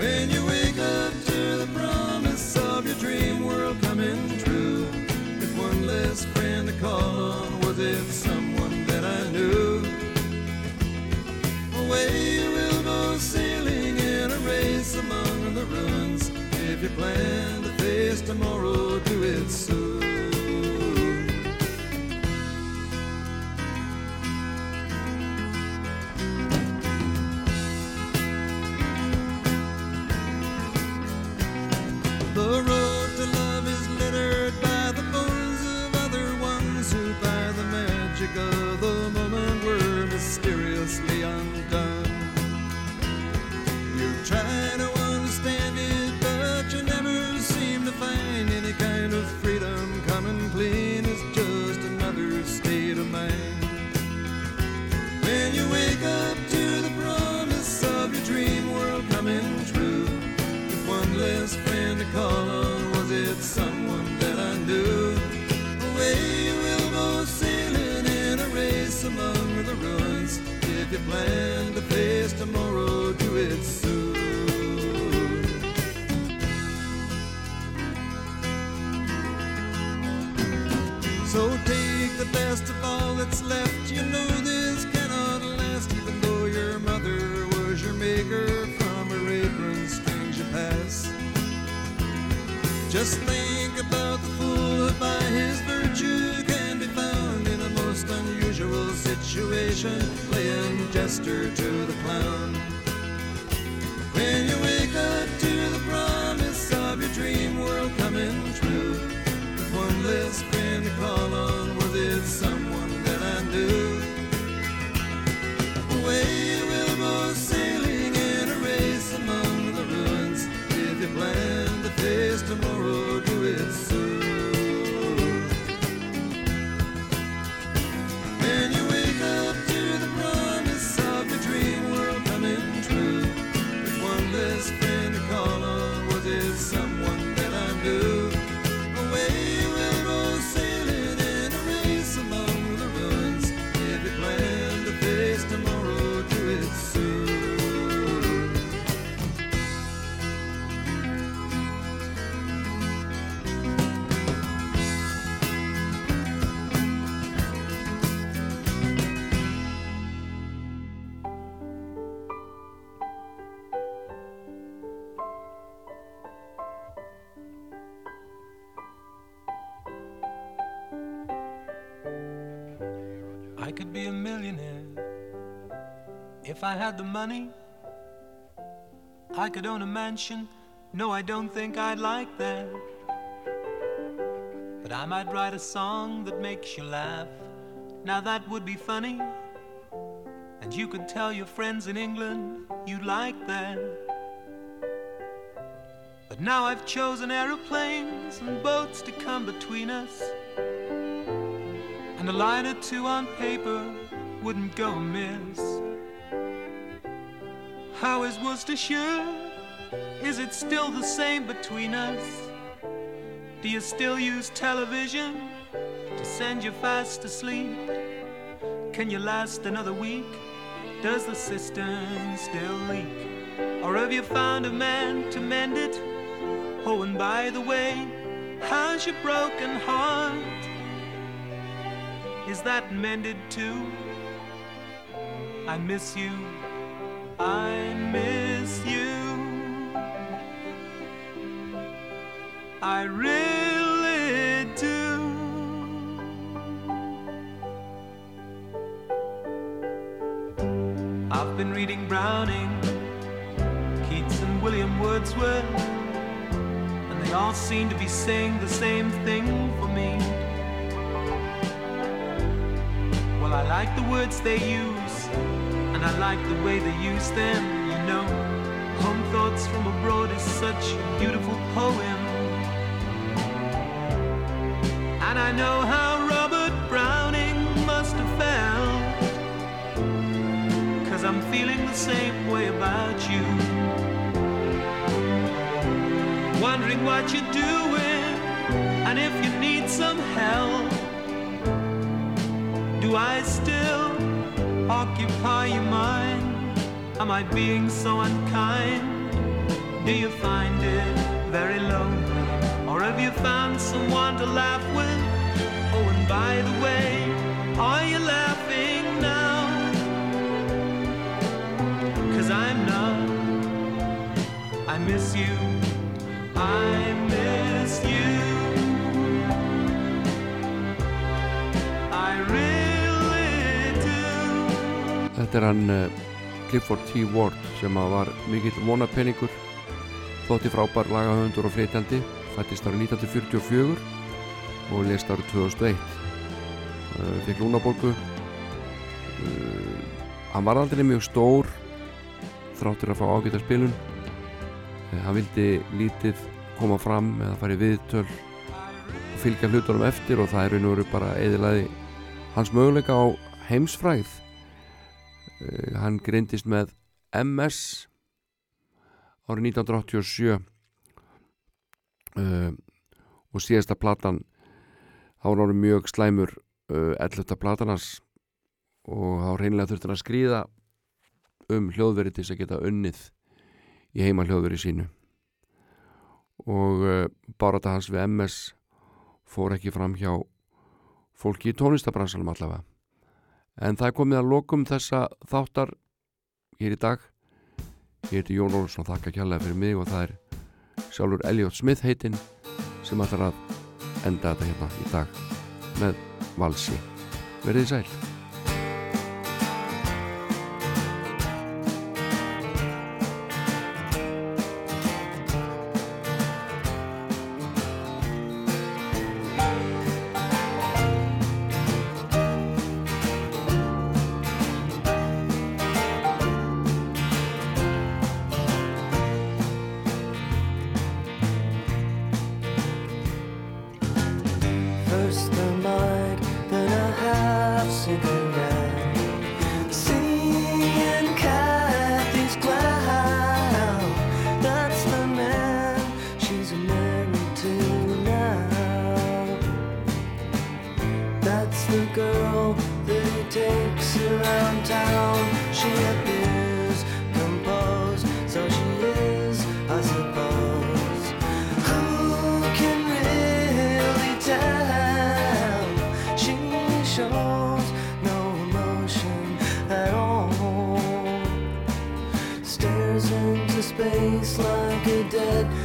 When you wake up to the promise of your dream world coming true, with one less friend to call Away will go sailing in a race among the ruins. If you plan to face tomorrow, do it soon. Wake up to the promise of your dream world coming true, with one less friend to call on, was it someone that I knew? Away you will go sailing in a race among the ruins. If you plan by his virtue can be found in a most unusual situation, playing jester to the clown. When you wake up to the promise of your dream world coming true, with one less friend to call on, was it someone that I knew? Away we'll go sailing in a race among the ruins, if you plan to face tomorrow. I had the money. I could own a mansion. No, I don't think I'd like that. But I might write a song that makes you laugh. Now that would be funny. And you could tell your friends in England you'd like that. But now I've chosen aeroplanes and boats to come between us. And a line or two on paper wouldn't go amiss. How is Worcestershire? Is it still the same between us? Do you still use television to send you fast asleep? Can you last another week? Does the cistern still leak? Or have you found a man to mend it? Oh, and by the way, how's your broken heart? Is that mended too? I miss you. I miss you. I really do. I've been reading Browning, Keats, and William Wordsworth, and they all seem to be saying the same thing for me. Well, I like the words they use, and I like the way they use them, you know. Home Thoughts from Abroad is such a beautiful poem. And I know how Robert Browning must have felt. Cause I'm feeling the same way about you. Wondering what you're doing, and if you need some help. Do I still occupy your mind? Am I being so unkind? Do you find it very lonely? Or have you found someone to laugh with? Oh, and by the way, are you laughing now? Cause I'm not. I miss you. I Þetta er hann uh, Clifford T. Ward sem var mikill vonapenningur þótti frábær lagahöfundur og flytjandi fættist árið 1944 og lest árið 2001 uh, fikk lúnaborgu uh, hann var aldrei mjög stór þráttur að fá ágæta spilun. Uh, hann vildi lítið koma fram eða fara í viðtöl og fylgja hlutunum eftir og það er og veru bara eðilaði hans möguleika á heimsfræð hann greindist með MS árið 1987 uh, og síðasta platan þá var hann mjög slæmur uh, 11. platanars og þá reynilega þurfti hann að skrýða um hljóðveri til þess að geta unnið í heima hljóðveri sínu. Og uh, barata hans við MS fór ekki fram hjá fólki í tónlistabransanum allavega en það er komið að lokum þessa þáttar hér í dag. Ég heiti Jón Olsson þakka kjærlega fyrir mig og það er sjálfur Elliot Smith heitinn sem ætlar að enda þetta hérna í dag með valsi. Verðið sæl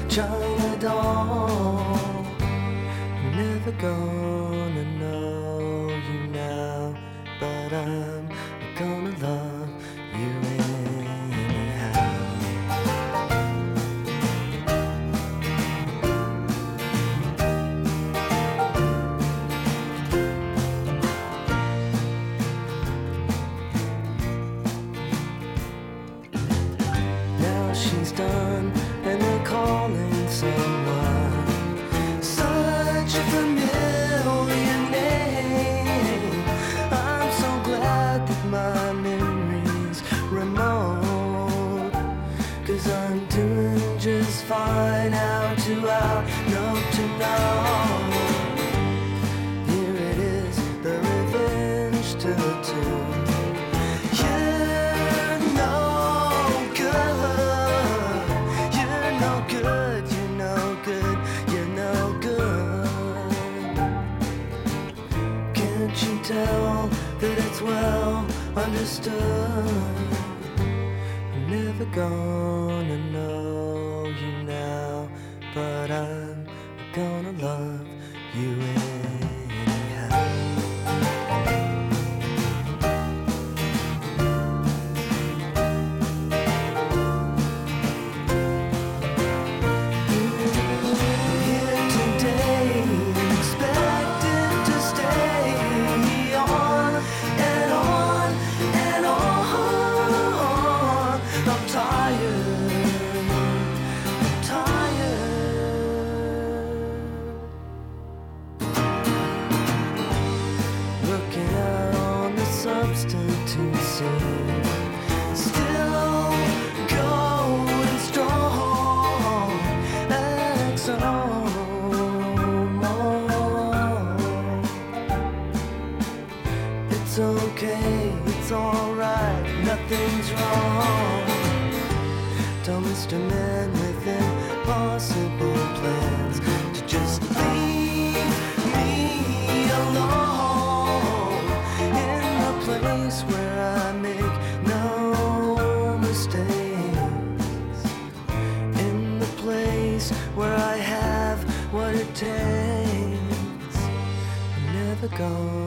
China doll. You're never gonna know you now, but I'm. well understood. Never gone. something's wrong. Tell Mr. Man with impossible plans to just leave me alone in the place where I make no mistakes, in the place where I have what it takes. I'm never gone.